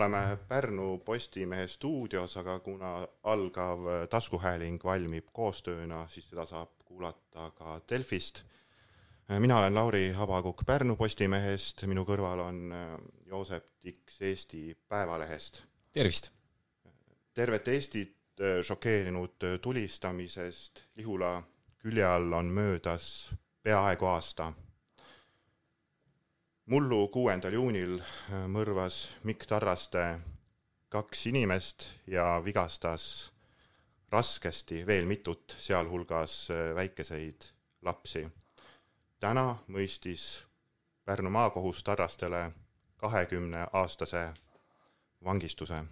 oleme Pärnu Postimehe stuudios, aga kuna algav taskuhääling valmib koostööna, siis seda saab kuulata ka Delfist. mina olen Lauri Habakukk Pärnu Postimehest, minu kõrval on Joosep Tiks Eesti Päevalehest. tervist! tervet Eestit šokeerinud tulistamisest Lihula külje all on möödas peaaegu aasta mullu kuuendal juunil äh, mõrvas Mikk Tarraste kaks inimest ja vigastas raskesti veel mitut, sealhulgas äh, väikeseid lapsi. täna mõistis Pärnu maakohus Tarrastele kahekümneaastase vangistuse.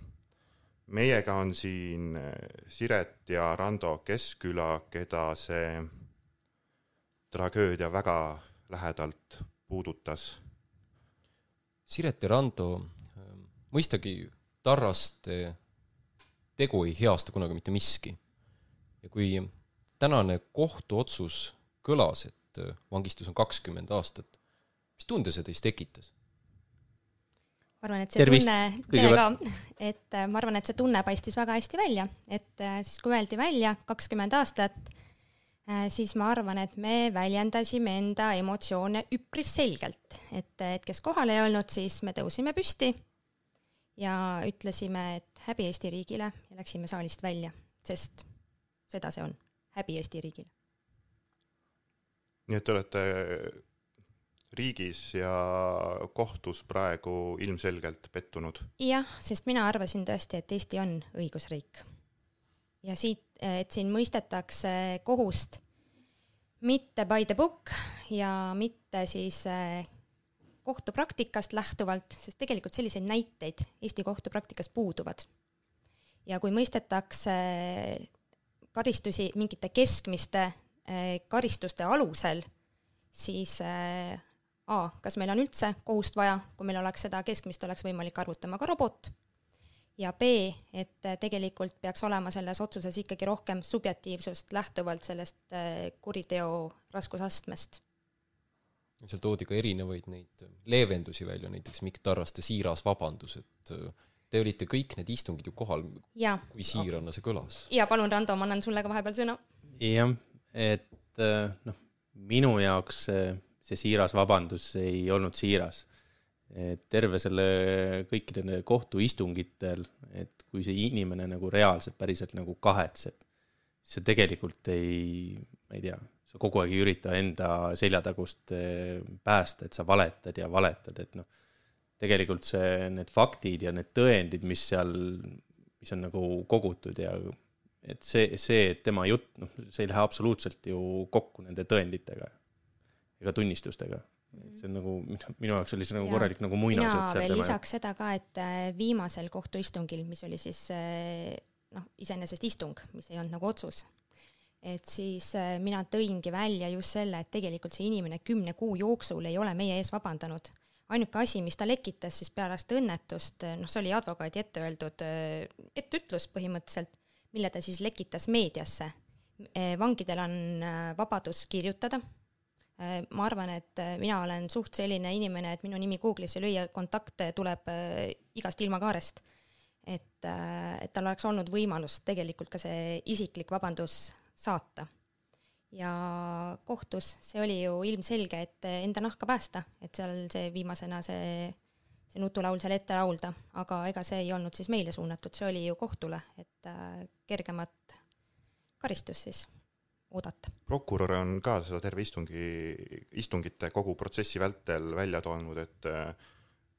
meiega on siin äh, Siret ja Rando Keskküla, keda see tragöödia väga lähedalt puudutas Siret ja Rando, ähm, mõistagi Tarraste tegu ei heasta kunagi mitte miski. ja kui tänane kohtuotsus kõlas, et äh, vangistus on kakskümmend aastat, mis tunde see teis tekitas? ma arvan, et see Tervist. tunne, tere ka, et äh, ma arvan, et see tunne paistis väga hästi välja, et äh, siis kui öeldi välja kakskümmend aastat, Äh, siis ma arvan, et me väljendasime enda emotsioone üpris selgelt, et, et kes kohal ei olnud, siis me tõusime püsti ja ütlesime, et häbi Eesti riigile ja läksime saalist välja, sest seda see on, häbi Eesti riigile. nii et te olete riigis ja kohtus praegu ilmselgelt pettunud? jah, sest mina arvasin tõesti, et Eesti on õigusriik ja siit, et siin mõistetakse kohust mitte by the book ja mitte siis eh, kohtupraktikast lähtuvalt, sest tegelikult selliseid näiteid Eesti kohtupraktikas puuduvad. ja kui mõistetakse karistusi mingite keskmiste eh, karistuste alusel, siis eh, A, kas meil on üldse kohust vaja, kui meil oleks seda keskmist, oleks võimalik arvutama ka robot ja B, et tegelikult peaks olema selles otsuses ikkagi rohkem subjektiivsust lähtuvalt sellest äh, kuriteo raskusastmest. seal toodi ka erinevaid neid leevendusi välja, näiteks Mikk Tarraste siiras vabandus, et äh, te olite kõik need istungid ju kohal, kui siirana see kõlas. ja palun, Rando, ma annan sulle ka vahepeal sõna. jah, et äh, noh, minu jaoks see, see siiras vabandus ei olnud siiras et terve selle, kõikidel kohtuistungitel, et kui see inimene nagu reaalselt päriselt nagu kahetseb, siis sa tegelikult ei, ma ei tea, sa kogu aeg ei ürita enda seljatagust eh, päästa, et sa valetad ja valetad, et noh, tegelikult see, need faktid ja need tõendid, mis seal, mis on nagu kogutud ja et see, see, et tema jutt, noh, see ei lähe absoluutselt ju kokku nende tõenditega ega tunnistustega et see on nagu minu, minu jaoks oli see nagu ja, korralik nagu muinasjutt. veel lisaks seda ka, et äh, viimasel kohtuistungil, mis oli siis äh, noh, iseenesest istung, mis ei olnud nagu otsus, et siis äh, mina tõingi välja just selle, et tegelikult see inimene kümne kuu jooksul ei ole meie ees vabandanud. ainuke asi, mis ta lekitas siis pärast õnnetust, noh, see oli advokaadi ette öeldud etteütlus põhimõtteliselt, mille ta siis lekitas meediasse. vangidel on vabadus kirjutada ma arvan, et äh, mina olen suht selline inimene, et minu nimi Google'isse lüüa, kontakte tuleb äh, igast ilmakaarest. et, et tal oleks olnud võimalus tegelikult ka see isiklik vabandus saata. ja kohtus see oli ju ilmselge, et enda nahka päästa, et seal see viimasena see, see nutulaul seal ette laulda, aga ega see ei olnud siis meile suunatud, see oli ju kohtule, et kergemat karistust siis oodata. prokurör on ka seda terve istungi, istungite kogu protsessi vältel välja toonud, et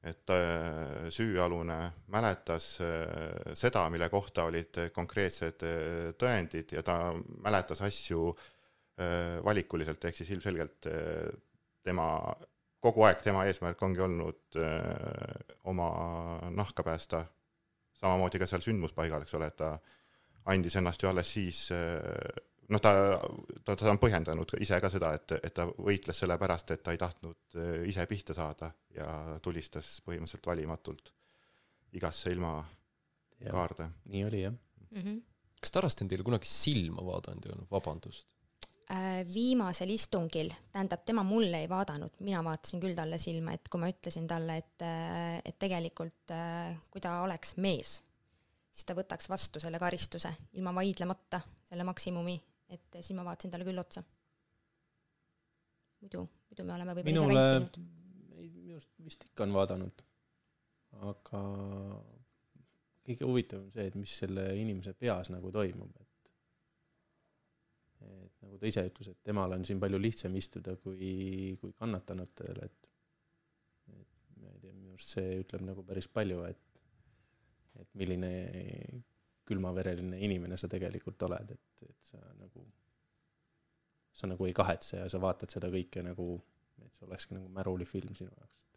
et äh, süüalune mäletas äh, seda, mille kohta olid konkreetsed äh, tõendid ja ta mäletas asju valikuliselt, ehk siis ilmselgelt tema, kogu aeg tema eesmärk ongi olnud oma nahka päästa, samamoodi ka seal sündmuspaigal, eks ole, et ta andis ennast ju alles siis noh, ta, ta, ta on põhjendanud ise ka seda, et, et ta võitles selle pärast, et ta ei tahtnud äh, ise pihta saada ja tulistas põhimõtteliselt valimatult igasse ilmakaarde. nii oli jah mm. -hmm. kas Tarast on teile kunagi silma vaadanud ja öelnud vabandust? Äh, viimasel istungil, tähendab, tema mulle ei vaadanud, mina vaatasin küll talle silma, et kui ma ütlesin talle, et, äh, et tegelikult kui ta oleks mees, siis ta võtaks vastu selle karistuse ilma vaidlemata, selle maksimumi, et siis ma vaatasin talle küll otsa. muidu, muidu me oleme võib-olla minule, ei, minu arust vist ikka on vaadanud. aga kõige huvitavam on see, et mis selle inimese peas nagu toimub, et et nagu ta ise ütles, et temal on siin palju lihtsam istuda kui, kui kannatanutel, et et ma ei tea, minu arust see ütleb nagu päris palju, et et milline külmavereline inimene sa tegelikult oled, et, et sa nagu, sa nagu ei kahetse ja sa vaatad seda kõike nagu, et see olekski nagu märulifilm sinu jaoks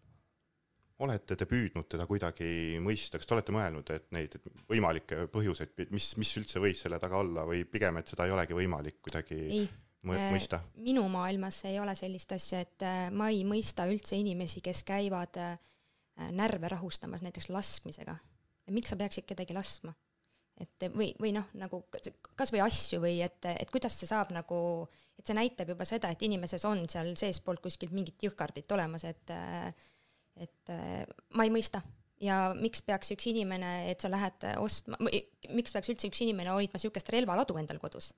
olete te püüdnud teda kuidagi mõista, kas te olete mõelnud, et neid et võimalikke põhjuseid, mis, mis üldse võis selle taga olla või pigem, et seda ei olegi võimalik kuidagi ei. Äh, mõista? minu maailmas ei ole sellist asja, et äh, ma ei mõista üldse inimesi, kes käivad äh, närve rahustamas näiteks laskmisega. miks sa peaksid kedagi laskma? Et või, või noh, nagu kas või asju või et, et kuidas see saab nagu, et see näitab juba seda, et inimeses on seal seestpoolt kuskilt mingit jõhkardit olemas, et äh, et äh, ma ei mõista ja miks peaks üks inimene, et sa lähed ostma, miks peaks üldse üks inimene hoidma niisugust relvaladu endal kodus?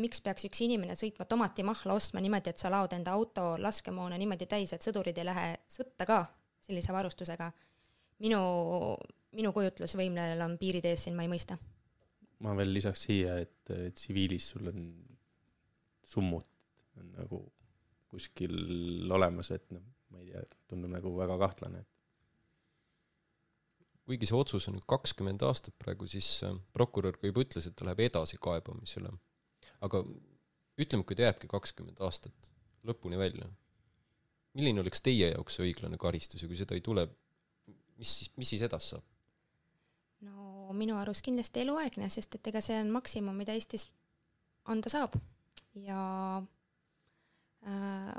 Miks peaks üks inimene sõitma tomatimahla ostma niimoodi, et sa laod enda auto laskemoona niimoodi täis, et sõdurid ei lähe sõtta ka sellise varustusega? minu, minu kujutlusvõimlejal on piirid ees siin, ma ei mõista. ma veel lisaks siia, et tsiviilis sul on summut on nagu kuskil olemas, et noh ma ei tea, tundub nagu väga kahtlane, kuigi see otsus on nüüd kakskümmend aastat praegu, siis äh, prokurör ka juba ütles, et ta läheb edasi kaebamisele. aga ütleme, kui ta jääbki kakskümmend aastat lõpuni välja, milline oleks teie jaoks õiglane karistus ja kui seda ei tule, mis siis, mis siis edasi saab? No minu arust kindlasti eluaegne, sest et ega see on maksimum, mida Eestis anda saab ja äh,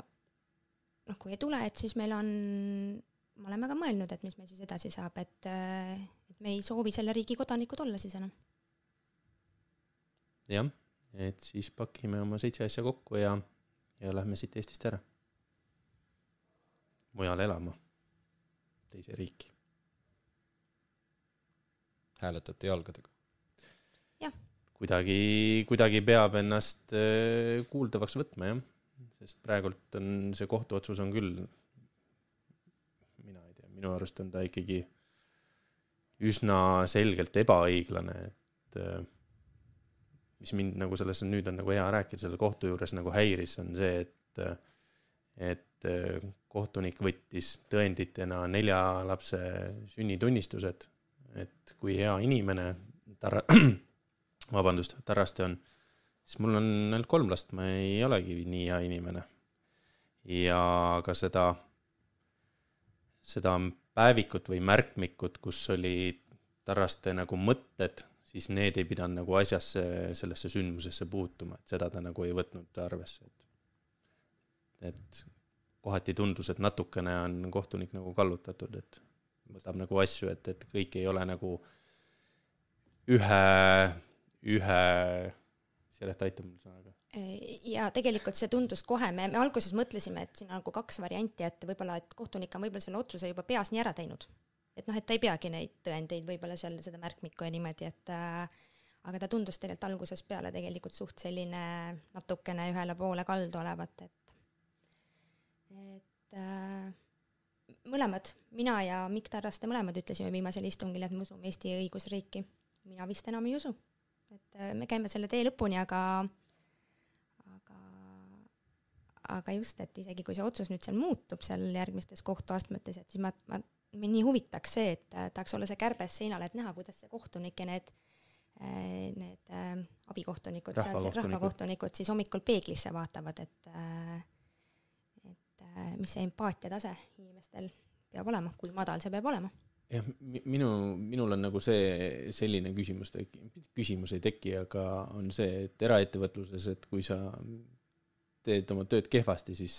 noh, kui ei tule, et siis meil on, me oleme ka mõelnud, et mis meil siis edasi saab, et, et me ei soovi selle riigi kodanikud olla siis enam. jah, et siis pakime oma seitse asja kokku ja, ja lähme siit Eestist ära. mujale elama, teise riiki. Hääletate jalgadega? jah. kuidagi, kuidagi peab ennast äh, kuuldavaks võtma, jah sest praegult on see kohtuotsus on küll, mina ei tea, minu arust on ta ikkagi üsna selgelt ebaõiglane, et äh, mis mind nagu selles on, nüüd on nagu hea rääkida, selle kohtu juures nagu häiris, on see, et et äh, kohtunik võttis tõenditena nelja lapse sünnitunnistused, et kui hea inimene Tarra-, vabandust, Tarraste on siis mul on ainult kolm last, ma ei olegi nii hea inimene. ja ka seda, seda päevikut või märkmikut, kus oli Tarraste nagu mõtted, siis need ei pidanud nagu asjasse, sellesse sündmusesse puutuma, et seda ta nagu ei võtnud arvesse, et et kohati tundus, et natukene on kohtunik nagu kallutatud, et võtab nagu asju, et, et kõik ei ole nagu ühe, ühe Siret, aita mul sõnaga. ja tegelikult see tundus kohe, me, me alguses mõtlesime, et siin on nagu kaks varianti, et võib-olla, et kohtunik on võib-olla selle otsuse juba peas nii ära teinud. et noh, et ta ei peagi neid tõendeid võib-olla seal seda märkmikku ja niimoodi, et äh, aga ta tundus tegelikult algusest peale tegelikult suht selline natukene ühele poole kaldu olevat, et et äh, mõlemad, mina ja Mikk Tarraste mõlemad ütlesime viimasel istungil, et me usume Eesti õigusriiki. mina vist enam ei usu et äh, me käime selle tee lõpuni, aga, aga, aga just, et isegi kui see otsus nüüd seal muutub seal järgmistes kohtuastmetes, et siis ma, ma, mind nii huvitaks see, et äh, tahaks olla see kärbes seinal, et näha, kuidas see kohtunik ja need äh, need äh, abikohtunikud, rahvakohtunikud siis hommikul peeglisse vaatavad, et äh, et äh, mis see empaatia tase inimestel peab olema, kui madal see peab olema jah, minu, minul on nagu see, selline küsimus, küsimus ei teki, aga on see, et eraettevõtluses, et kui sa teed oma tööd kehvasti, siis,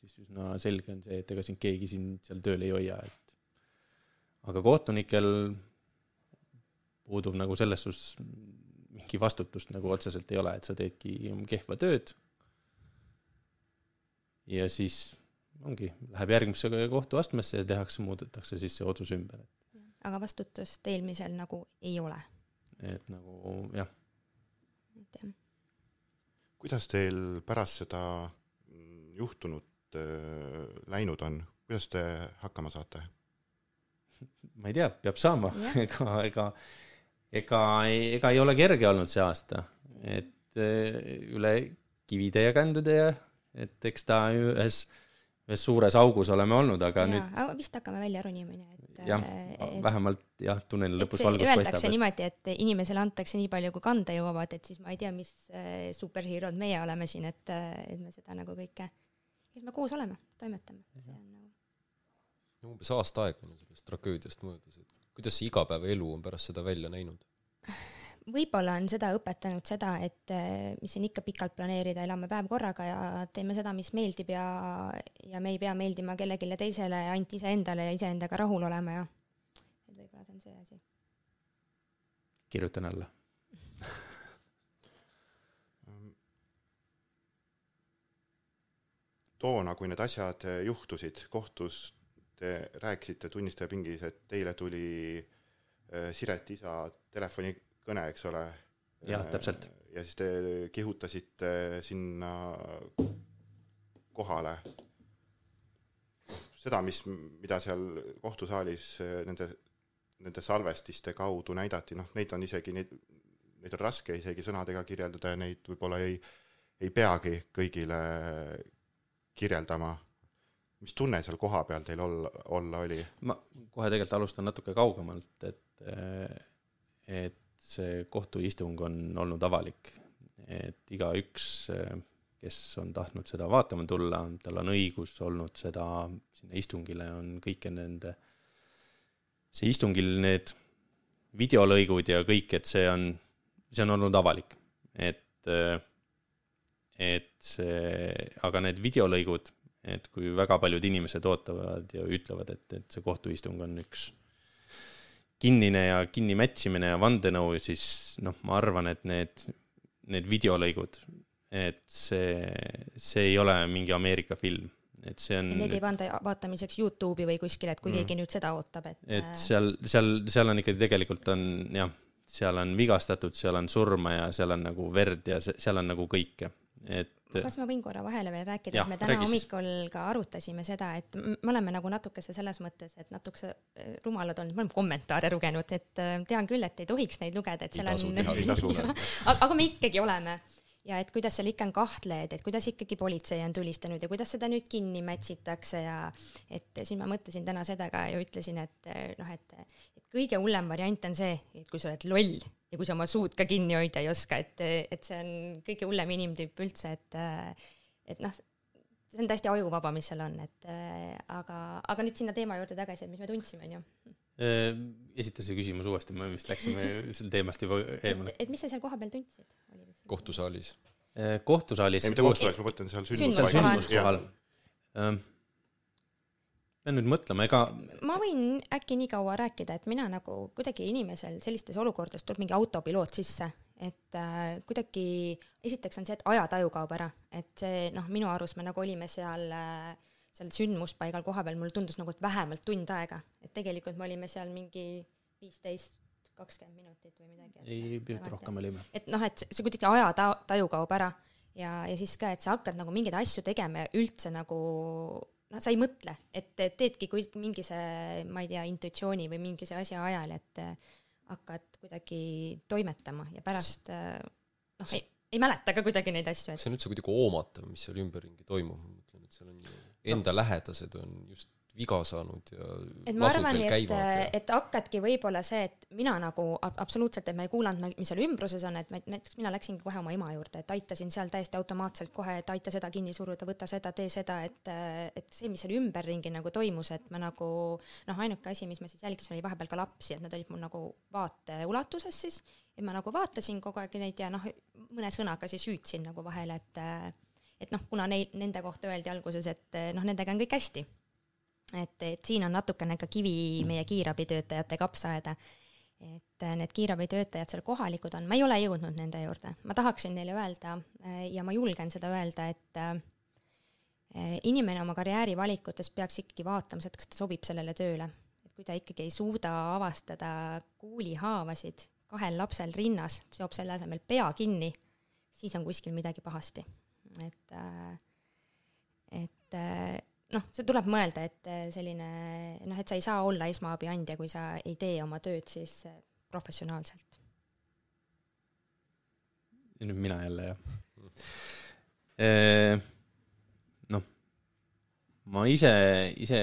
siis üsna selge on see, et ega sind keegi sind seal tööl ei hoia, et aga kohtunikel puudub nagu selles suhtes mingi vastutust nagu otseselt ei ole, et sa teedki kehva tööd. ja siis ongi, läheb järgmisse kohtuastmesse ja tehakse, muudetakse siis see otsus ümber. aga vastutust eelmisel nagu ei ole. et nagu jah. et jah. kuidas teil pärast seda juhtunut äh, läinud on, kuidas te hakkama saate? ma ei tea, peab saama, ega, ega, ega, ega ei ole kerge olnud see aasta, et äh, üle kivide ja kändude ja et eks ta ühes äh, ühes suures augus oleme olnud, aga ja, nüüd. vist hakkame välja ronima, nii et. jah, äh, vähemalt jah, tunneli lõpus valgus paistab. Öeldakse niimoodi, et inimesele antakse nii palju, kui kanda jõuavad, et siis ma ei tea, mis äh, superheerod meie oleme siin, et, äh, et me seda nagu kõike, et me koos oleme, toimetame, see on nagu. umbes aasta aega on sellest tragöödiast möödas, et kuidas see igapäevaelu on pärast seda välja näinud? võib-olla on seda õpetanud seda, et eh, mis siin ikka pikalt planeerida, elame päev korraga ja teeme seda, mis meeldib ja, ja me ei pea meeldima kellelegi teisele, ainult iseendale ja iseendaga rahul olema ja et võib-olla see on see asi. kirjutan alla toona, kui need asjad juhtusid, kohtus te rääkisite tunnistaja pingis, et teile tuli eh, Siret isa telefoni kõne, eks ole. jah, täpselt. ja siis te kihutasite sinna kohale. seda, mis, mida seal kohtusaalis nende, nende salvestiste kaudu näidati, noh, neid on isegi, neid, neid on raske isegi sõnadega kirjeldada ja neid võib-olla ei, ei peagi kõigile kirjeldama mis tunne seal kohapeal teil olla, olla oli? ma kohe tegelikult alustan natuke kaugemalt, et, et see kohtuistung on olnud avalik, et igaüks, kes on tahtnud seda vaatama tulla, tal on õigus olnud seda sinna istungile, on kõike nende, see istungil need videolõigud ja kõik, et see on, see on olnud avalik, et, et see, aga need videolõigud, et kui väga paljud inimesed ootavad ja ütlevad, et, et see kohtuistung on üks kinnine ja kinni mätsimine ja vandenõu, siis noh, ma arvan, et need, need videolõigud, et see, see ei ole mingi Ameerika film, et see on. Need ei panda vaatamiseks Youtube'i või kuskile, et kui mm. keegi nüüd seda ootab, et. et seal, seal, seal on ikkagi tegelikult on jah, seal on vigastatud, seal on surma ja seal on nagu verd ja seal on nagu kõike, et kas ma võin korra vahele veel rääkida, et me täna hommikul ka arutasime seda, et me oleme nagu natukese selles mõttes, et natukese äh, rumalad olnud, me oleme kommentaare lugenud, et äh, tean küll, et ei tohiks neid lugeda, et seal on. aga, aga me ikkagi oleme ja et kuidas seal ikka on kahtlejad, et kuidas ikkagi politsei on tulistanud ja kuidas seda nüüd kinni mätsitakse ja et siis ma mõtlesin täna seda ka ja ütlesin, et äh, noh, et, et kõige hullem variant on see, et kui sa oled loll ja kui sa oma suud ka kinni hoida ei oska, et, et see on kõige hullem inimtüüp üldse, et, et noh, see on täiesti ajuvaba, mis seal on, et aga, aga nüüd sinna teema juurde tagasi, et mis me tundsime, on ju. esita see küsimus uuesti, me vist läksime sel teemast juba eemale. et mis sa seal kohapeal tundsid? Kohtusaalis. kohtusaalis. ei, mitte kohtusaalis, ma mõtlen seal sündmuskohal. sündmuskohal pean nüüd mõtlema, ega ma võin äkki nii kaua rääkida, et mina nagu kuidagi inimesel sellistes olukordades tuleb mingi autopiloot sisse, et äh, kuidagi esiteks on see, et ajataju kaob ära, et see noh, minu arust me nagu olime seal äh, seal sündmuspaigal kohapeal, mulle tundus nagu, et vähemalt tund aega, et tegelikult me olime seal mingi viisteist, kakskümmend minutit või midagi. ei, pisut rohkem olime. et noh, et see kuidagi ajataju kaob ära ja, ja siis ka, et sa hakkad nagu mingeid asju tegema ja üldse nagu noh, sa ei mõtle, et teedki kui mingi see, ma ei tea, intuitsiooni või mingi see asja ajal, et äh, hakkad kuidagi toimetama ja pärast äh, noh, ei, ei mäleta ka kuidagi neid asju et.... see on üldse kuidagi hoomatav, mis seal ümberringi toimub, ma mõtlen, et seal on enda no. lähedased on just viga saanud ja et ma arvan, et, et hakkadki võib-olla see, et mina nagu absoluutselt, et ma ei kuulanud, mis seal ümbruses on, et ma, näiteks mina läksingi kohe oma ema juurde, et aitasin seal täiesti automaatselt kohe, et aita seda kinni suruda, võta seda, tee seda, et, et see, mis seal ümberringi nagu toimus, et ma nagu noh, ainuke asi, mis ma siis jälgisin, oli vahepeal ka lapsi, et nad olid mul nagu vaate ulatuses siis, et ma nagu vaatasin kogu aeg neid ja noh, mõne sõnaga siis hüüdsin nagu vahele, et et noh, kuna neil, nende kohta öeldi alguses, et noh, nendega on kõik hästi et, et siin on natukene ka kivi meie kiirabitöötajate kapsaaeda. et äh, need kiirabitöötajad seal kohalikud on, ma ei ole jõudnud nende juurde, ma tahaksin neile öelda äh, ja ma julgen seda öelda, et äh, inimene oma karjäärivalikutes peaks ikkagi vaatama seda, kas ta sobib sellele tööle. et kui ta ikkagi ei suuda avastada kuulihaavasid kahel lapsel rinnas, seob selle asemel pea kinni, siis on kuskil midagi pahasti. et, et noh, see tuleb mõelda, et äh, selline noh, et sa ei saa olla esmaabi andja, kui sa ei tee oma tööd siis äh, professionaalselt. ja nüüd mina jälle, jah. noh, ma ise, ise,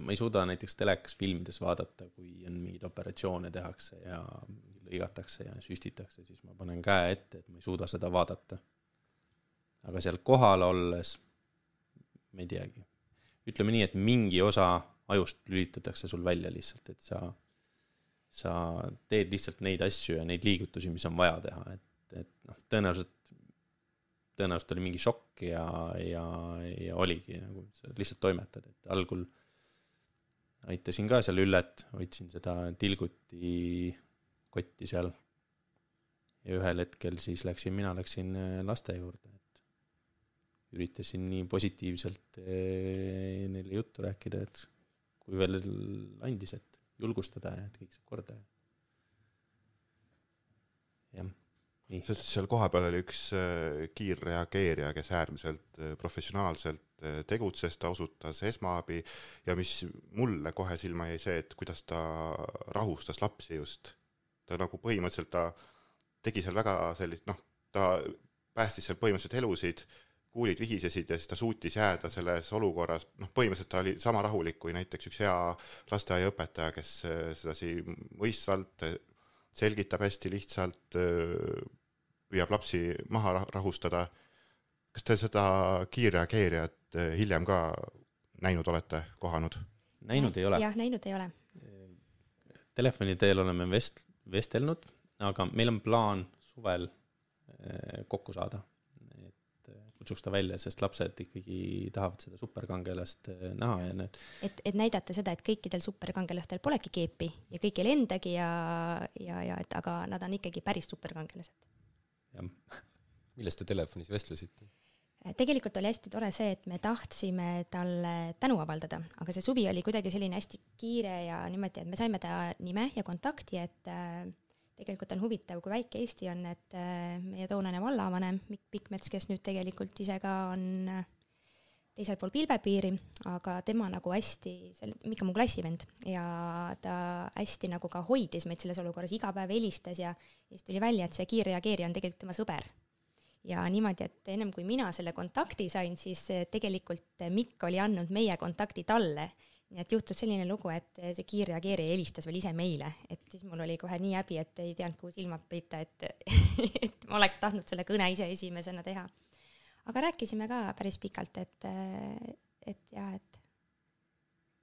ma ei suuda näiteks telekas filmides vaadata, kui on mingeid operatsioone tehakse ja lõigatakse ja süstitakse, siis ma panen käe ette, et ma ei suuda seda vaadata. aga seal kohal olles, ma ei teagi, ütleme nii, et mingi osa ajust lülitatakse sul välja lihtsalt, et sa, sa teed lihtsalt neid asju ja neid liigutusi, mis on vaja teha, et, et noh, tõenäoliselt, tõenäoliselt oli mingi šokk ja, ja, ja oligi nagu, sa lihtsalt toimetad, et algul aitasin ka seal Üllet, hoidsin seda tilguti kotti seal. ja ühel hetkel siis läksin, mina läksin laste juurde üritasin nii positiivselt eh, neile juttu rääkida, et kui veel andis, et julgustada ja et kõik saab korda. jah, nii. seal kohapeal oli üks eh, kiirreageerija, kes äärmiselt eh, professionaalselt tegutses, ta osutas esmaabi ja mis mulle kohe silma jäi see, et kuidas ta rahustas lapsi just. ta nagu põhimõtteliselt, ta tegi seal väga sellist, noh, ta päästis seal põhimõtteliselt elusid kuulid vihisesid ja siis ta suutis jääda selles olukorras, noh, põhimõtteliselt ta oli sama rahulik kui näiteks üks hea lasteaiaõpetaja, kes äh, sedasi mõistvalt äh, selgitab hästi lihtsalt, äh, püüab lapsi maha rahustada. kas te seda kiirreageerijat hiljem ka näinud olete, kohanud? näinud ei ole. jah, näinud ei ole. Telefoni teel oleme vest-, vestelnud, aga meil on plaan suvel kokku saada kutsuks ta välja, sest lapsed ikkagi tahavad seda superkangelast äh, näha ja need. et, et näidata seda, et kõikidel superkangelastel polegi keepi ja kõik ei lendagi ja, ja, ja et aga nad on ikkagi päris superkangelased. jah. millest te telefonis vestlesite? Äh, tegelikult oli hästi tore see, et me tahtsime talle tänu avaldada, aga see suvi oli kuidagi selline hästi kiire ja niimoodi, et me saime ta nime ja kontakti, et äh, tegelikult on huvitav, kui väike Eesti on, et äh, meie toonane vallavanem Mikk Pikmets, kes nüüd tegelikult ise ka on äh, teisel pool pilvepiiri, aga tema nagu hästi, see on ikka mu klassivend ja ta hästi nagu ka hoidis meid selles olukorras, iga päev helistas ja siis tuli välja, et see kiirreageerija on tegelikult tema sõber. ja niimoodi, et ennem kui mina selle kontakti sain, siis äh, tegelikult Mikk oli andnud meie kontakti talle nii et juhtus selline lugu, et see kiirreageerija helistas veel ise meile, et siis mul oli kohe nii häbi, et ei teadnud, kuhu silmad peita, et et ma oleks tahtnud selle kõne ise esimesena teha. aga rääkisime ka päris pikalt, et, et jah, et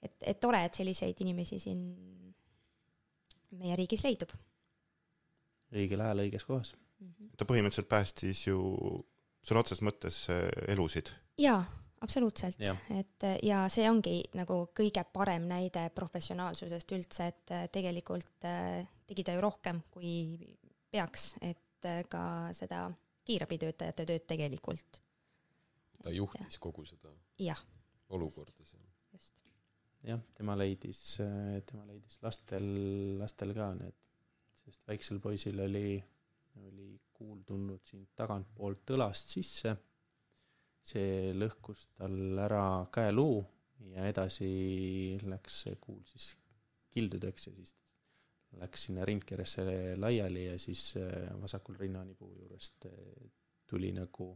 et, et tore, et selliseid inimesi siin meie riigis leidub. õigel ajal õiges kohas mm. -hmm. ta põhimõtteliselt päästis ju sõna otseses mõttes elusid. jaa absoluutselt, et ja see ongi nagu kõige parem näide professionaalsusest üldse, et äh, tegelikult äh, tegi ta ju rohkem, kui peaks, et äh, ka seda kiirabitöötajate tööd tegelikult. ta juhtis ja. kogu seda ja. olukorda seal. just. jah, tema leidis, tema leidis lastel, lastel ka need, sest väiksel poisil oli, oli kuul tulnud siit tagantpoolt õlast sisse see lõhkus tal ära käeluu ja edasi läks see kuul siis kildudeks ja siis läks sinna rindkeresse laiali ja siis äh, vasakul rinnanipuu juurest äh, tuli nagu,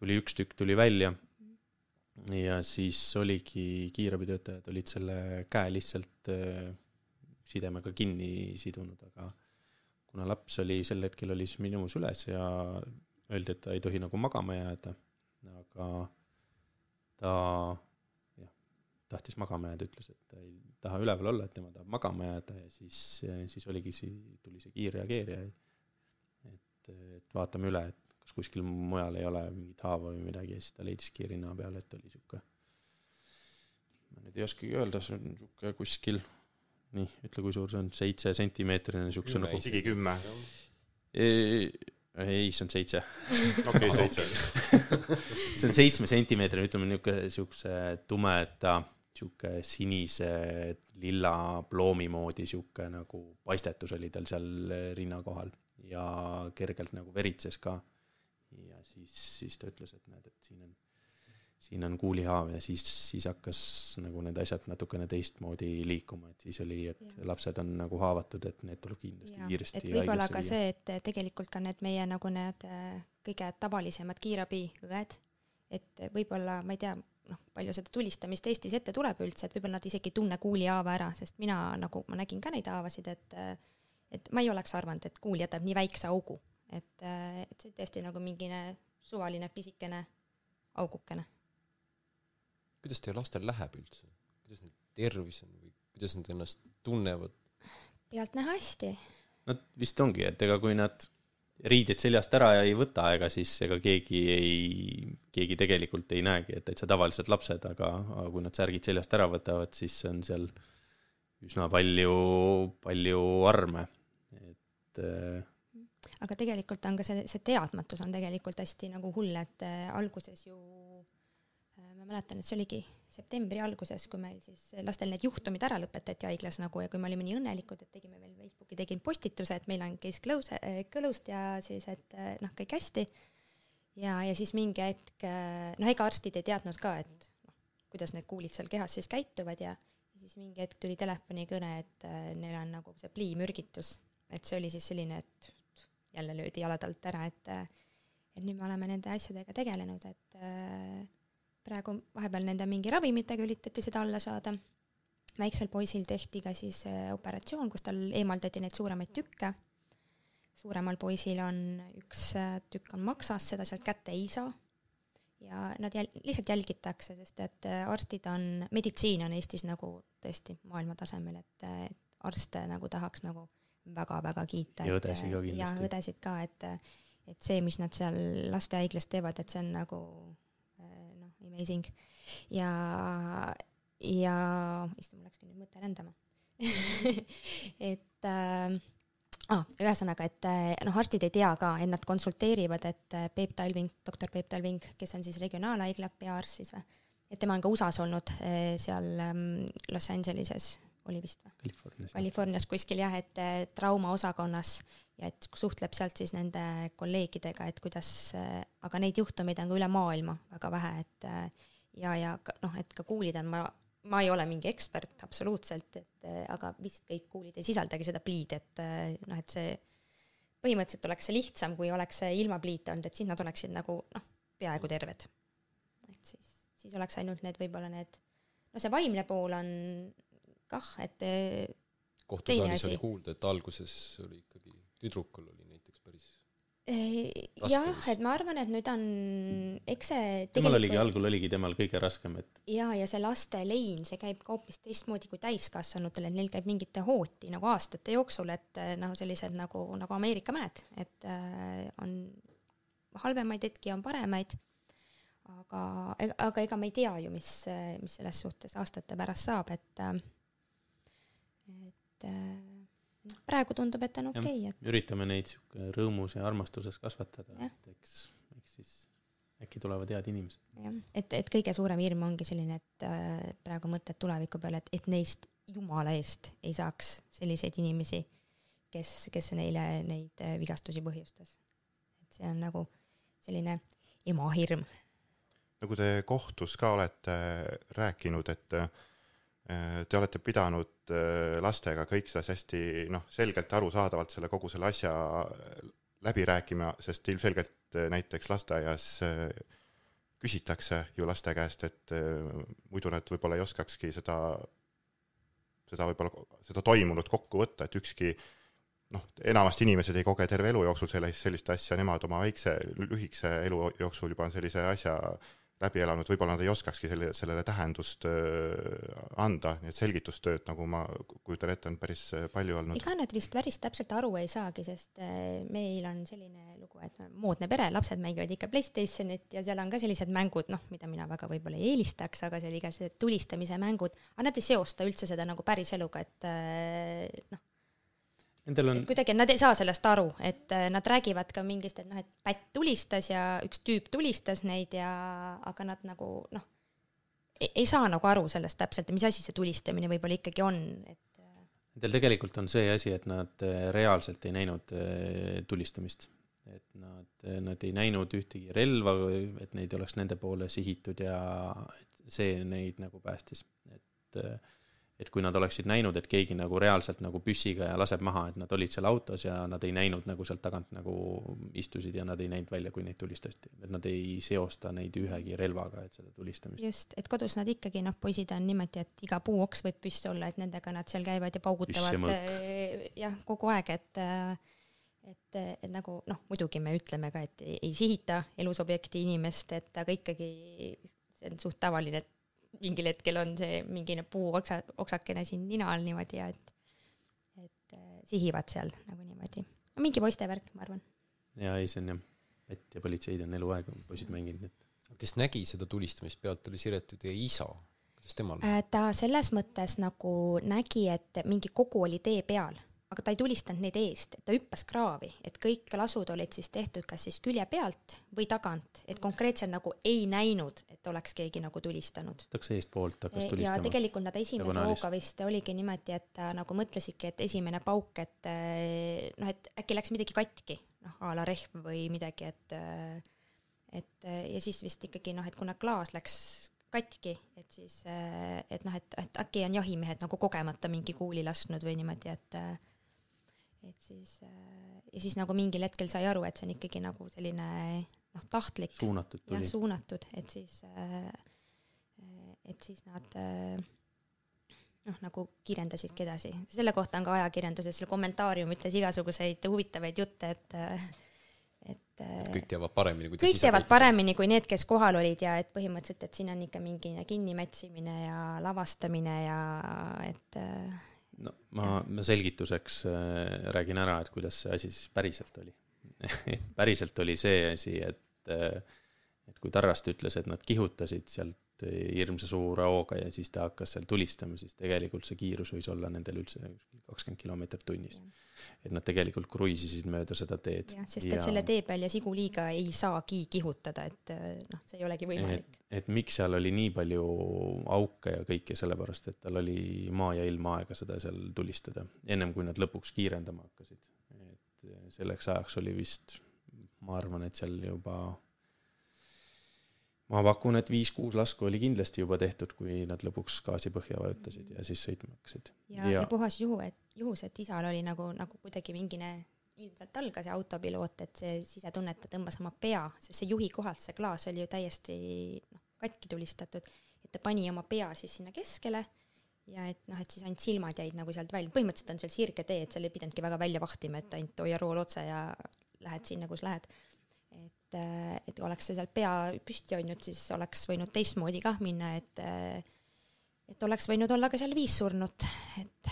tuli üks tükk tuli välja. ja siis oligi, kiirabitöötajad olid selle käe lihtsalt äh, sidemega kinni sidunud, aga kuna laps oli sel hetkel oli siis minimus üles ja öeldi, et ta ei tohi nagu magama jääda aga ta jah, tahtis magama jääda, ütles, et ta ei taha üleval olla, et tema tahab magama jääda ja siis, siis oligi see, tuli see kiirreageerija, et, et vaatame üle, et kas kuskil mujal ei ole mingit haava või midagi ja siis ta leidiski rinna peal, et oli sihuke, ma nüüd ei oskagi öelda, see on sihuke kuskil nii, ütle, kui suur see on, seitse sentimeetrine siukse nagu, ligi kümme, ei, see on seitse. okei, seitse. see on seitsme sentimeetrine, ütleme niisugune siukse tumeda, sihuke sinise lilla ploomi moodi sihuke nagu paistetus oli tal seal rinna kohal ja kergelt nagu veritses ka. ja siis, siis ta ütles, et näed, et siin on, siin on kuulihaav ja siis, siis hakkas nagu need asjad natukene teistmoodi liikuma, et siis oli, et Jah. lapsed on nagu haavatud, et need tuleb kindlasti Jaa, kiiresti et võib-olla ka see, et tegelikult ka need meie nagu need äh, kõige tavalisemad kiirabiõed, et võib-olla ma ei tea, noh, palju seda tulistamist Eestis ette tuleb üldse, et võib-olla nad isegi ei tunne kuulihaava ära, sest mina nagu, ma nägin ka neid haavasid, et äh, et ma ei oleks arvanud, et kuul jätab nii väikse augu, et, et see tõesti nagu mingine suvaline pisikene augukene. Kuidas teie lastel läheb üldse? kuidas neil tervis on või kuidas nad ennast tunnevad? pealtnäha hästi, Nad vist ongi, et ega kui nad riided seljast ära ja ei võta, ega siis ega keegi ei, keegi tegelikult ei näegi, et täitsa tavalised lapsed, aga, aga kui nad särgid seljast ära võtavad, siis on seal üsna palju, palju arme. et äh, aga tegelikult on ka see, see teadmatus on tegelikult hästi nagu hull, et äh, alguses ju ma mäletan, et see oligi septembri alguses, kui meil siis lastel need juhtumid ära lõpetati haiglas nagu ja kui me olime nii õnnelikud, et tegime veel Facebooki, tegin postituse, et meil on case close, closed ja siis, et äh, noh, kõik hästi. ja, ja siis mingi hetk, noh, ega arstid ei teadnud ka, et noh, kuidas need kuulid seal kehas siis käituvad ja siis mingi hetk tuli telefonikõne, et äh, neil on nagu see pliimürgitus, et see oli siis selline, et jälle löödi jalad alt ära, et äh, et nüüd me oleme nende asjadega tegelenud, et äh, praegu vahepeal nende mingi ravimitega üritati seda alla saada. väiksel poisil tehti ka siis äh, operatsioon, kus tal eemaldati neid suuremaid tükke. suuremal poisil on üks äh, tükk on maksas, seda sealt kätte ei saa. ja nad jäl-, lihtsalt jälgitakse, sest et äh, arstid on, meditsiin on Eestis nagu tõesti maailmatasemel, et äh, et arste nagu tahaks nagu väga-väga kiita. Ja õdesid ka ja kindlasti. õdesid ka, et et see, mis nad seal lastehaiglas teevad, et see on nagu amazing. ja, ja, issand, mul läkski nüüd mõte rändama. et äh, ah, ühesõnaga, et äh, noh, arstid ei tea ka, et nad konsulteerivad, et äh, Peep Talving, doktor Peep Talving, kes on siis regionaalhaigla peaarst siis või, et tema on ka USA-s olnud äh, seal ähm, Los Angeleses, oli vist või? Californias. Californias kuskil jah, et äh, traumaosakonnas ja et suhtleb sealt siis nende kolleegidega, et kuidas, aga neid juhtumeid on ka üle maailma väga vähe, et äh, ja, ja noh, et ka kuulid on, ma, ma ei ole mingi ekspert absoluutselt, et äh, aga vist kõik kuulid ei sisaldagi seda pliid, et äh, noh, et see põhimõtteliselt oleks see lihtsam, kui oleks see ilma pliita olnud, et siis nad oleksid nagu noh, peaaegu terved. et siis, siis oleks ainult need võib-olla need, no see vaimne pool on kah, et äh, kohtusaalis oli kuulda, et alguses oli ikkagi, tüdrukul oli näiteks päris Eh, Raske jah, et ma arvan, et nüüd on, eks see temal oligi, algul oligi temal kõige raskem, et ja, ja see laste lein, see käib ka hoopis teistmoodi kui täiskasvanutel, et neil käib mingite hooti nagu aastate jooksul, et eh, noh, sellised nagu, nagu Ameerika mäed, et äh, on halvemaid hetki, on paremaid, aga, aga ega me ei tea ju, mis, mis selles suhtes aastate pärast saab, et äh, et äh, noh, praegu tundub, et on okei okay,, et üritame neid sihuke rõõmus ja armastuses kasvatada, et eks, eks siis äkki tulevad head inimesed. jah, et, et kõige suurem hirm ongi selline, et äh, praegu mõtted tuleviku peale, et, et neist jumala eest ei saaks selliseid inimesi, kes, kes neile neid äh, vigastusi põhjustas. et see on nagu selline ema hirm. nagu te kohtus ka olete rääkinud, et äh, te olete pidanud äh, lastega kõik seda hästi noh, selgelt arusaadavalt selle kogu selle asja läbi rääkima, sest ilmselgelt äh, näiteks lasteaias äh, küsitakse ju laste käest, et äh, muidu nad võib-olla ei oskakski seda, seda võib-olla, seda toimunut kokku võtta, et ükski noh, enamasti inimesed ei koge terve elu jooksul sellist, sellist asja, nemad oma väikse, lühikese elu jooksul juba on sellise asja läbi elanud, võib-olla nad ei oskakski selle, sellele tähendust anda, nii et selgitustööd, nagu ma kujutan ette, on päris palju olnud. ega nad vist päris täpselt aru ei saagi, sest meil on selline lugu, et moodne pere, lapsed mängivad ikka Playstationit ja seal on ka sellised mängud, noh, mida mina väga võib-olla ei eelistaks, aga ka see tulistamise mängud, aga nad ei seosta üldse seda nagu päris eluga, et noh Nendel on. kuidagi nad ei saa sellest aru, et äh, nad räägivad ka mingist, et noh, et pätt tulistas ja üks tüüp tulistas neid ja, aga nad nagu noh, ei saa nagu aru sellest täpselt, mis asi see tulistamine võib-olla ikkagi on, et. Äh, Nendel tegelikult on see asi, et nad äh, reaalselt ei näinud tulistamist. et nad, nad ei näinud ühtegi relva, et neid oleks nende poole sihitud ja see neid nagu päästis, et et kui nad oleksid näinud, et keegi nagu reaalselt nagu püssiga ja laseb maha, et nad olid seal autos ja nad ei näinud nagu sealt tagant nagu istusid ja nad ei näinud välja, kui neid tulistati. et nad ei seosta neid ühegi relvaga, et seda tulistamist. just, et kodus nad ikkagi noh, poisid on niimoodi, et iga puuoks võib püss olla, et nendega nad seal käivad ja paugutavad eh, jah, kogu aeg, et eh, et, et nagu noh, muidugi me ütleme ka, et ei, ei sihita elusobjekti inimest, et aga ikkagi see on suht tavaline, et mingil hetkel on see mingine puuoksa, oksakene siin nina all niimoodi ja et, et äh, sihivad seal nagu niimoodi. mingi poiste värk, ma arvan. jaa, ei, see on jah, vett ja politseid on eluaeg poisid mänginud, et. kes nägi seda tulistamist pealt, oli Siret ju teie isa. kuidas temal? Äh, ta selles mõttes nagu nägi, et mingi kogu oli tee peal aga ta ei tulistanud neid eest, ta hüppas kraavi, et kõik lasud olid siis tehtud kas siis külje pealt või tagant, et konkreetselt nagu ei näinud, et oleks keegi nagu tulistanud. läks eestpoolt, hakkas tulistama. ja tegelikult nad esimese hooga vist oligi niimoodi, et nagu mõtlesidki, et esimene pauk, et eh, noh, et äkki läks midagi katki, noh a la rehv või midagi, et eh, et ja siis vist ikkagi noh, et kuna klaas läks katki, et siis, eh, et noh, et, et äkki on jahimehed nagu kogemata mingi kuuli lasknud või niimoodi, et et siis äh, ja siis nagu mingil hetkel sai aru, et see on ikkagi nagu selline noh, tahtlik. suunatud tuli. jah, suunatud, et siis, äh, et siis nad äh, noh, nagu kirjeldasidki edasi. selle kohta on ka ajakirjanduses, kommentaarium ütles igasuguseid huvitavaid jutte, et et kõik teavad paremini, kui kõik teavad paremini kui need, kes kohal olid ja et põhimõtteliselt, et siin on ikka mingi kinnimätsimine ja lavastamine ja et no ma, ma selgituseks äh, räägin ära, et kuidas see asi siis päriselt oli. Päriselt oli see asi, et, äh, et kui Tarraste ütles, et nad kihutasid sealt hirmsa suure hooga ja siis ta hakkas seal tulistama, siis tegelikult see kiirus võis olla nendel üldse kakskümmend kilomeetrit tunnis. et nad tegelikult kruiisisid mööda seda teed. jah, sest et ja... selle tee peal ja siguliiga ei saagi kihutada, et noh, see ei olegi võimalik. et miks seal oli nii palju auke ja kõike, sellepärast et tal oli maa ja ilm aega seda seal tulistada, ennem kui nad lõpuks kiirendama hakkasid. et selleks ajaks oli vist, ma arvan, et seal juba ma pakun, et viis-kuus lasku oli kindlasti juba tehtud, kui nad lõpuks gaasi põhja vajutasid ja siis sõitma hakkasid. ja, ja., puhas juhu, et juhus, et isal oli nagu, nagu kuidagi mingine ilmselt algas ja autopiloot, et see sisetunne, et ta tõmbas oma pea, sest see juhi kohalt see klaas oli ju täiesti noh, katki tulistatud, et ta pani oma pea siis sinna keskele ja et noh, et siis ainult silmad jäid nagu sealt välja, põhimõtteliselt on seal sirgetee, et seal ei pidanudki väga välja vahtima, et ainult hoia rool otse ja lähed sinna, kus lähed et, äh, et oleks see seal pea püsti hoidnud, siis oleks võinud teistmoodi kah minna, et et oleks võinud olla ka seal viis surnut, et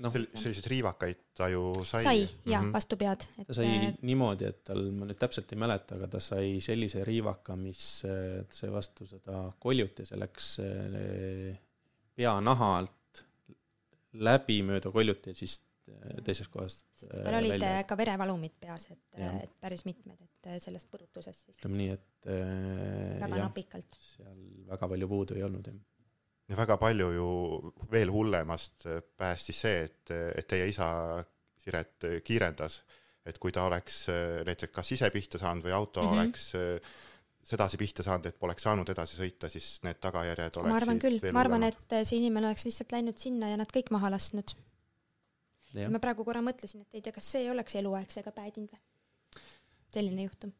noh, selliseid riivakaid ta ju sai. sai jah mm -hmm., vastu pead. ta sai äh, niimoodi, et tal, ma nüüd täpselt ei mäleta, aga ta sai sellise riivaka, mis äh, sai vastu seda koljut ja see läks peanaha alt läbi mööda koljut ja siis teisest kohast. tal olid välja. ka verevalumid peas, et, et päris mitmed, et sellest põrutusest siis. ütleme nii, et äh, väga jah, napikalt. seal väga palju puudu ei olnud, jah. ja väga palju ju veel hullemast päästis see, et, et teie isa Siret kiirendas, et kui ta oleks näiteks kas ise pihta saanud või auto mm -hmm. oleks sedasi pihta saanud, et poleks saanud edasi sõita, siis need tagajärjed oleksid ma arvan küll, ma arvan, et see inimene oleks lihtsalt läinud sinna ja nad kõik maha lasknud ma praegu korra mõtlesin, et ei tea, kas see oleks eluaegsega päädinud või? selline juhtum.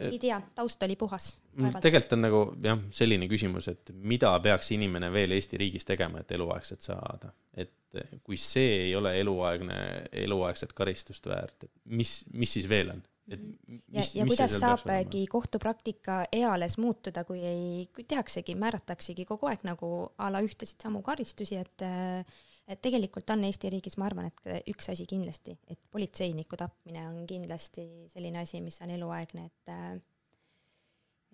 ei tea, taust oli puhas. Mm, tegelikult on nagu jah, selline küsimus, et mida peaks inimene veel Eesti riigis tegema, et eluaegset saada. et kui see ei ole eluaegne, eluaegset karistust väärt, et mis, mis siis veel on? et ja, mis, ja mis see kuidas saabki kohtupraktika eales muutuda, kui ei, kui tehaksegi, määrataksegi kogu aeg nagu a la ühtesid samu karistusi, et et tegelikult on Eesti riigis, ma arvan, et üks asi kindlasti, et politseiniku tapmine on kindlasti selline asi, mis on eluaegne, et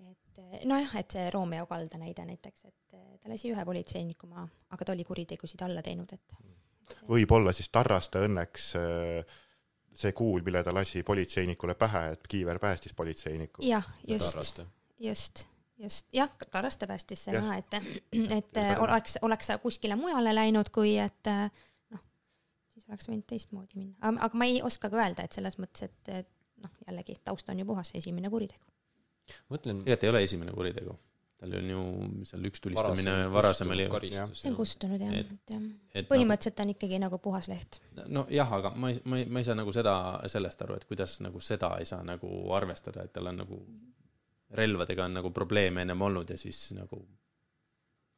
et nojah, et see Romeo Kalda näide näiteks, et ta lasi ühe politseiniku maha, aga ta oli kuritegusid alla teinud, et võib-olla siis Tarraste õnneks äh, see kuul, mille ta lasi politseinikule pähe, et Kiiver päästis politseinikku. jah, just, just, just, jah, Tarraste päästis see maha, et, et oleks, oleks sa kuskile mujale läinud, kui et noh, siis oleks võinud teistmoodi minna, aga ma ei oska ka öelda, et selles mõttes, et, et noh, jällegi taust on ju puhas, esimene kuritegu. mõtlen tegelikult ei ole esimene kuritegu. tal on ju seal üks tulistamine varasem oli. see on kustunud jah, Et- et et põhimõtteliselt on ikkagi nagu puhas leht. nagu, nojah, aga ma ei, ma ei, ma ei saa nagu seda, sellest aru, et kuidas nagu seda ei saa nagu arvestada, et tal on nagu relvadega on nagu probleeme ennem olnud ja siis nagu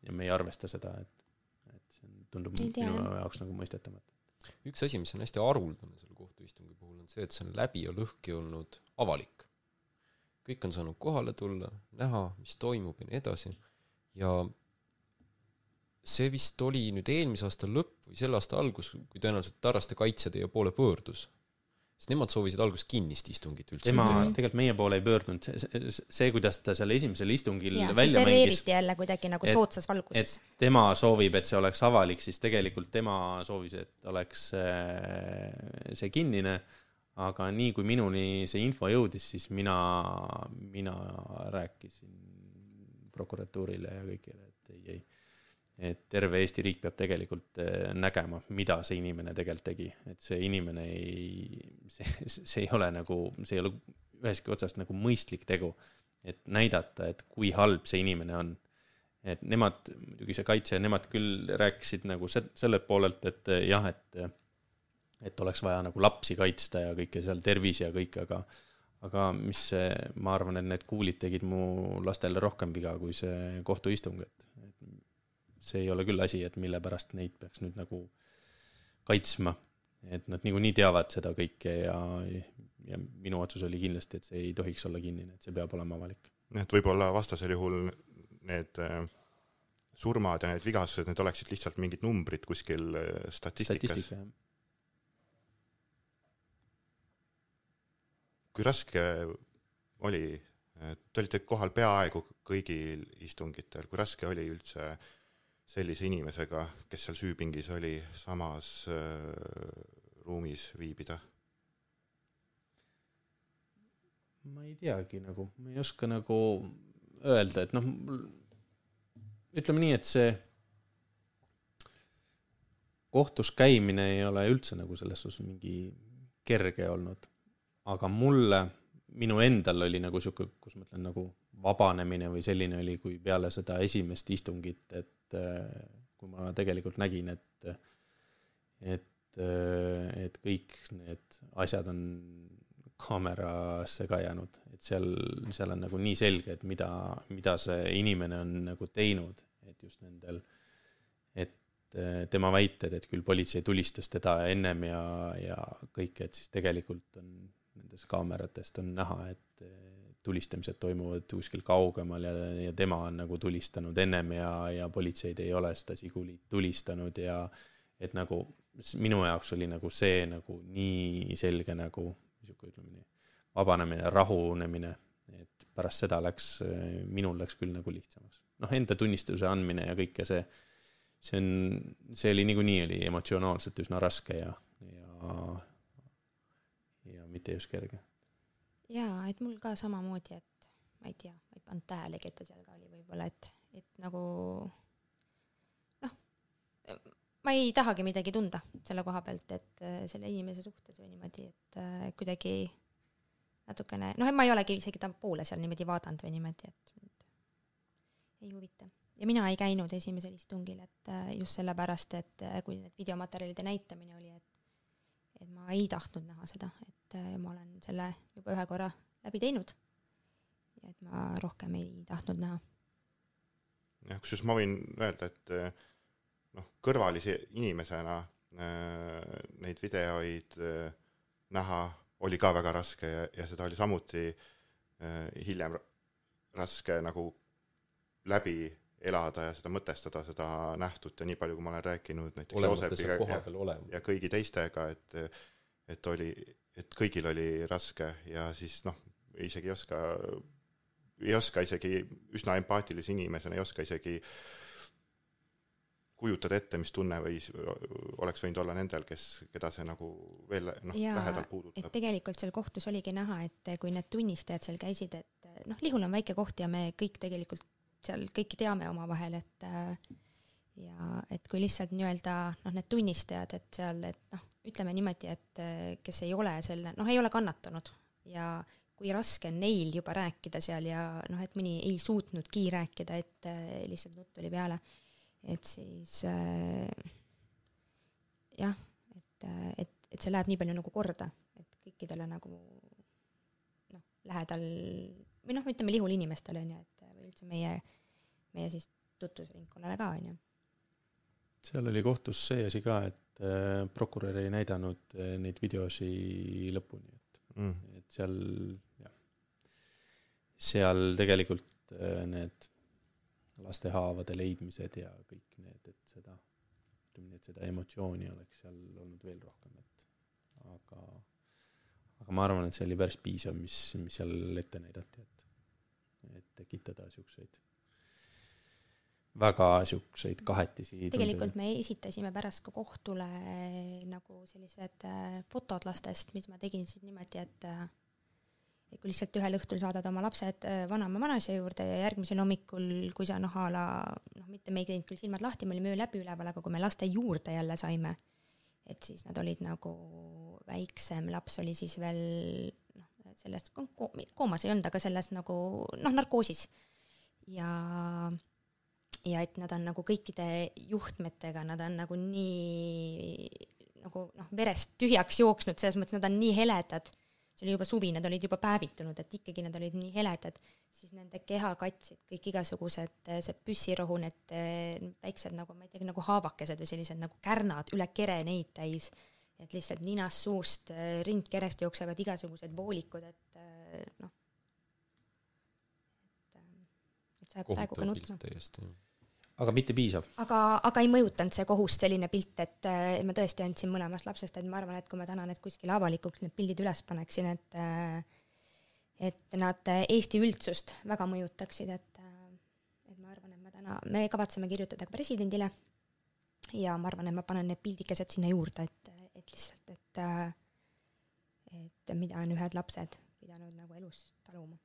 ja me ei arvesta seda, et, et see tundub minu jah. jaoks nagu mõistetamatu. üks asi, mis on hästi haruldane selle kohtuistungi puhul, on see, et see on läbi ja lõhki olnud avalik. kõik on saanud kohale tulla, näha, mis toimub ja nii edasi, ja see vist oli nüüd eelmise aasta lõpp või selle aasta algus, kui tõenäoliselt Tarraste kaitse teie poole pöördus. Sest nemad soovisid alguses kinnist istungit üldse tema tegelikult meie poole ei pöördunud, see, kuidas ta seal esimesel istungil ja see välja mängis, jälle kuidagi nagu et- soodsas valguses. tema soovib, et see oleks avalik, siis tegelikult tema soovis, et oleks äh, see kinnine, aga nii kui minuni see info jõudis, siis mina, mina rääkisin prokuratuurile ja kõigile, et ei, ei. Et terve Eesti riik peab tegelikult äh, nägema, mida see inimene tegelikult tegi, et see inimene ei, see, see ei ole nagu, see ei ole ühestki otsast nagu mõistlik tegu. et näidata, et kui halb see inimene on et nemad, muidugi see kaitse, nemad küll rääkisid nagu se-, sellelt poolelt, et eh, jah, et et oleks vaja nagu lapsi kaitsta ja kõike seal, tervisi ja kõik, aga aga mis see, ma arvan, et need kuulid tegid mu lastele rohkem viga kui see kohtuistung, et see ei ole küll asi, et mille pärast neid peaks nüüd nagu kaitsma. et nad niikuinii teavad seda kõike ja, ja minu otsus oli kindlasti, et see ei tohiks olla kinnine, et see peab olema avalik. nii et võib-olla vastasel juhul need äh, surmad ja need vigastused, need oleksid lihtsalt mingid numbrid kuskil äh, statistikas. statistika, kui raske oli, te olite kohal peaaegu kõigil istungitel, kui raske oli üldse sellise inimesega, kes seal süüpingis oli, samas äh, ruumis viibida? ma ei teagi nagu, ma ei oska nagu öelda, et noh, ütleme nii, et see kohtus käimine ei ole üldse nagu selles suhtes mingi kerge olnud. aga mulle, minu endal oli nagu sihuke, kus ma ütlen nagu vabanemine või selline oli, kui peale seda esimest istungit, et äh, kui ma tegelikult nägin, et, et, et kõik need asjad on kaamerasse ka jäänud, et seal, seal on nagu nii selge, et mida, mida see inimene on nagu teinud, et just nendel, et eh, tema väited, et küll politsei tulistas teda ennem ja, ja kõike, et siis tegelikult on nendes kaameratest on näha, et tulistamised toimuvad kuskil kaugemal ja, ja tema on nagu tulistanud ennem ja, ja politseid ei ole seda Sigulit tulistanud ja et nagu minu jaoks oli nagu see nagu nii selge nagu niisugune, ütleme nii, vabanemine, rahunemine, et pärast seda läks, minul läks küll nagu lihtsamaks. noh, enda tunnistuse andmine ja kõike see, see on, see oli niikuinii oli emotsionaalselt üsna raske ja, ja, ja mitte just kerge. Jaa, et mul ka samamoodi, et ma ei tea, ma ei pannud tähelegi, et ta seal ka oli võib-olla, et, et nagu noh, ma ei tahagi midagi tunda selle koha pealt, et äh, selle inimese suhtes või niimoodi, et äh, kuidagi natukene, noh, ma ei olegi isegi ta poole seal niimoodi vaadanud või niimoodi, et ei huvita. ja mina ei käinud esimesel istungil, et äh, just sellepärast, et kui need videomaterjalide näitamine oli, et et ma ei tahtnud näha seda, et äh, ma olen selle juba ühe korra läbi teinud. et ma rohkem ei tahtnud näha. jah, kusjuures ma võin öelda, et eh, noh, kõrvalise inimesena äh, neid videoid äh, näha oli ka väga raske ja, ja seda oli samuti äh, hiljem ra- raske nagu läbi elada ja seda mõtestada, seda nähtut ja nii palju, kui ma olen rääkinud näiteks Joosepiga ja, ja kõigi teistega, et et oli, et kõigil oli raske ja siis noh, isegi ei oska, ei oska isegi üsna empaatilise inimesena ei oska isegi kujutada ette, mis tunne võis, oleks võinud olla nendel, kes, keda see nagu veel noh, lähedalt et puudutab. tegelikult seal kohtus oligi näha, et kui need tunnistajad seal käisid, et noh, Lihula on väike koht ja me kõik tegelikult seal kõiki teame omavahel, et äh, ja et kui lihtsalt nii-öelda noh, need tunnistajad, et seal, et noh, ütleme niimoodi, et äh, kes ei ole selle, noh, ei ole kannatanud. Ja kui raske on neil juba rääkida seal ja noh, et mõni ei suutnudki rääkida, et äh, lihtsalt nutt tuli peale, et siis äh, jah, et, et, et see läheb nii palju nagu korda, et kõikidele nagu noh, lähedal või noh, ütleme Lihula inimestele on ju, et üldse meie, meie siis tutvusringkonnale ka on ju. seal oli kohtus see asi ka, et äh, prokurör ei näidanud äh, neid videosi lõpuni, et mm. et seal jah, seal tegelikult äh, need laste haavade leidmised ja kõik need, et seda, ütleme nii, et seda emotsiooni oleks seal olnud veel rohkem, et aga, aga ma arvan, et see oli päris piisav, mis, mis seal ette näidati, et, et tekitada siukseid, väga siukseid kahetisi tegelikult me esitasime pärast ka kohtule nagu sellised äh, fotod lastest, mis ma tegin siis niimoodi, et äh, et kui lihtsalt ühel õhtul saadad oma lapsed vanaema vanaisa juurde ja järgmisel hommikul, kui sa noh, a la noh, mitte me ei teinud küll silmad lahti, me olime öö läbi üleval, aga kui me laste juurde jälle saime, et siis nad olid nagu väiksem laps oli siis veel noh, selles ko- koomas ei olnud, aga selles nagu noh, narkoosis. ja, ja et nad on nagu kõikide juhtmetega, nad on nagu nii nagu noh, verest tühjaks jooksnud, selles mõttes nad on nii heledad. See oli juba suvi, nad olid juba päevitunud, et ikkagi nad olid nii heledad, siis nende keha katsid kõik igasugused, see püssirohu, need eh, väiksed nagu, ma ei tea, nagu haavakesed või sellised nagu kärnad üle kere neid täis, et lihtsalt ninast, suust, eh, rindkerest jooksevad igasugused voolikud, et eh, noh, et, et sa jääd praegu ka nutma. aga mitte piisav. aga, aga ei mõjutanud see kohust selline pilt, et äh, ma tõesti andsin mõlemast lapsest, et ma arvan, et kui ma täna need kuskile avalikuks need pildid üles paneksin, et äh, et nad äh, Eesti üldsust väga mõjutaksid, et äh, et ma arvan, et ma täna, me kavatseme kirjutada ka presidendile. Ja ma arvan, et ma panen need pildikesed sinna juurde, et, et lihtsalt, et äh, et mida on ühed lapsed pidanud nagu elus taluma.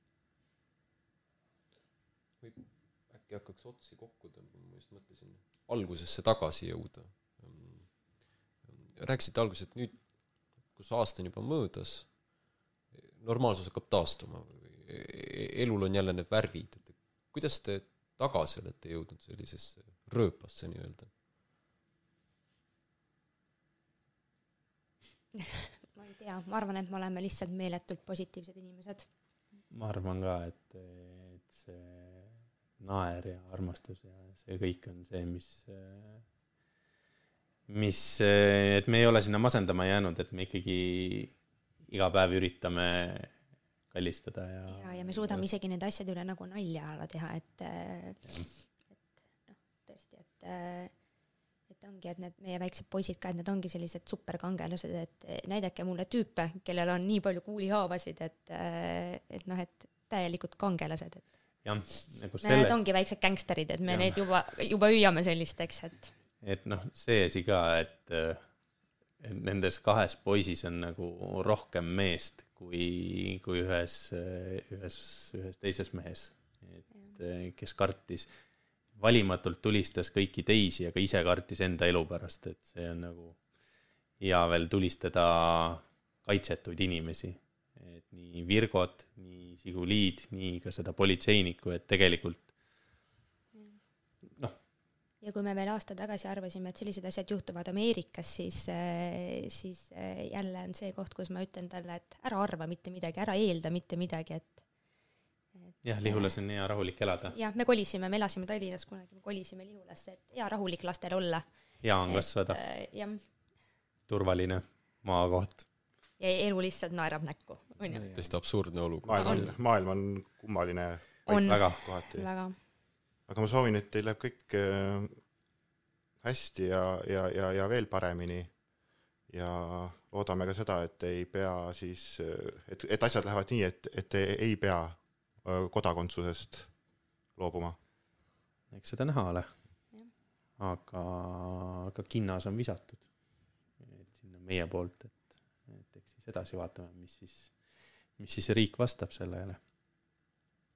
äkki hakkaks otsi kokku tõmbama, ma just mõtlesin algusesse tagasi jõuda. rääkisite alguses, et nüüd, kus aasta on juba möödas, normaalsus hakkab taastuma või elul on jälle need värvid, et kuidas te tagasi olete jõudnud sellisesse rööpasse nii-öelda? ma ei tea, ma arvan, et me oleme lihtsalt meeletult positiivsed inimesed. ma arvan ka, et, et see naer ja armastus ja see kõik on see, mis, mis, et me ei ole sinna masendama jäänud, et me ikkagi iga päev üritame kallistada ja. ja, ja me suudame isegi nende asjade üle nagu nalja alla teha, et, et noh, tõesti, et, et ongi, et need meie väiksed poisid ka, et need ongi sellised superkangelased, et näidake mulle tüüpe, kellel on nii palju kuulihaavasid, et, et noh, et täielikud kangelased, et jah, nagu Need selle, ongi väiksed gängsterid, et me Jah. neid juba, juba hüüame sellisteks, et et noh, see asi ka, et, et nendes kahes poisis on nagu rohkem meest kui, kui ühes, ühes, ühes teises mehes. et kes kartis, valimatult tulistas kõiki teisi, aga ise kartis enda elu pärast, et see on nagu ja veel tulistada kaitsetuid inimesi. et nii Virgot, nii Siguliid, nii ka seda politseinikku, et tegelikult ja kui me veel aasta tagasi arvasime, et sellised asjad juhtuvad Ameerikas, siis, siis eh, jälle on see koht, kus ma ütlen talle, et ära arva mitte midagi, ära eelda mitte midagi, et jah, Lihulas on hea rahulik elada, jah, me kolisime, me elasime Tallinnas kunagi, me kolisime Lihulasse, et hea rahulik lastel olla. hea on kasvada, jah, turvaline maakoht. ja elu lihtsalt naerab näkku, on ju. täiesti absurdne olukord. maailm on, maailm on kummaline on väga. aga ma soovin, et teil läheb kõik äh, hästi ja, ja, ja, ja veel paremini. ja loodame ka seda, et ei pea siis, et, et asjad lähevad nii, et, et te ei pea äh, kodakondsusest loobuma. eks seda näha ole. aga, aga kinnas on visatud. et sinna meie poolt, et, et eks siis edasi vaatame, mis siis, mis siis riik vastab sellele.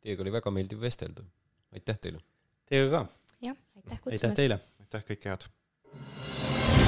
Teiega oli väga meeldiv vestelda. aitäh teile! Teiega ka! jah, aitäh aitäh kutsumast! teile! aitäh, kõike head!